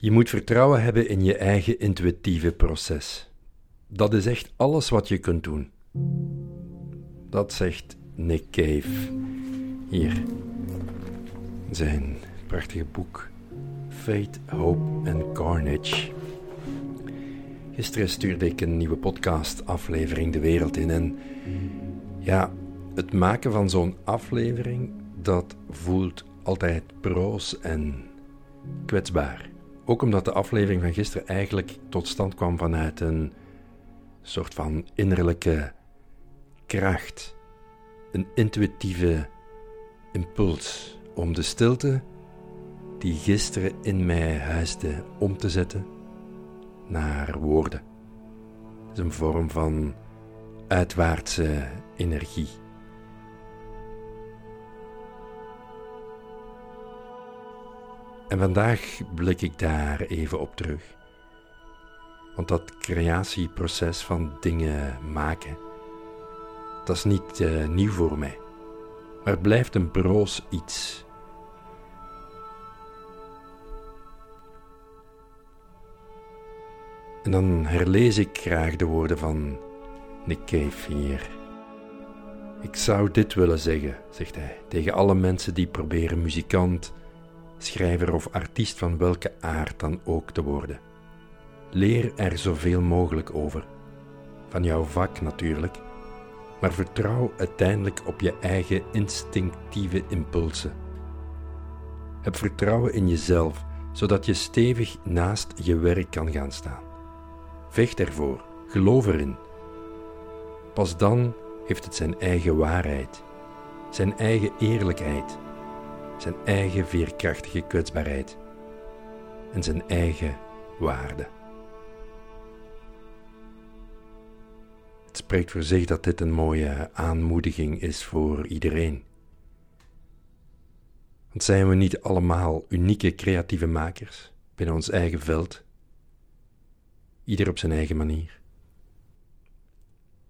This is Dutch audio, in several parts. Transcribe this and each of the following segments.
Je moet vertrouwen hebben in je eigen intuïtieve proces. Dat is echt alles wat je kunt doen. Dat zegt Nick Cave hier. Zijn prachtige boek Fate, Hope and Carnage. Gisteren stuurde ik een nieuwe podcast-aflevering de wereld in en ja, het maken van zo'n aflevering dat voelt altijd broos en kwetsbaar. Ook omdat de aflevering van gisteren eigenlijk tot stand kwam vanuit een soort van innerlijke kracht, een intuïtieve impuls om de stilte die gisteren in mij huisde om te zetten naar woorden. Het is een vorm van uitwaartse energie. En vandaag blik ik daar even op terug. Want dat creatieproces van dingen maken, dat is niet uh, nieuw voor mij. Maar blijft een broos iets. En dan herlees ik graag de woorden van Nick Cave hier. Ik zou dit willen zeggen, zegt hij, tegen alle mensen die proberen muzikant, schrijver of artiest van welke aard dan ook te worden. Leer er zoveel mogelijk over. Van jouw vak natuurlijk, maar vertrouw uiteindelijk op je eigen instinctieve impulsen. Heb vertrouwen in jezelf, zodat je stevig naast je werk kan gaan staan. Vecht ervoor, geloof erin. Pas dan heeft het zijn eigen waarheid, zijn eigen eerlijkheid zijn eigen veerkrachtige kwetsbaarheid en zijn eigen waarde. Het spreekt voor zich dat dit een mooie aanmoediging is voor iedereen. Want zijn we niet allemaal unieke creatieve makers binnen ons eigen veld, ieder op zijn eigen manier?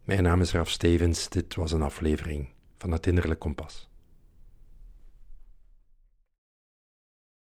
Mijn naam is Raf Stevens, dit was een aflevering van het Innerlijk Kompas.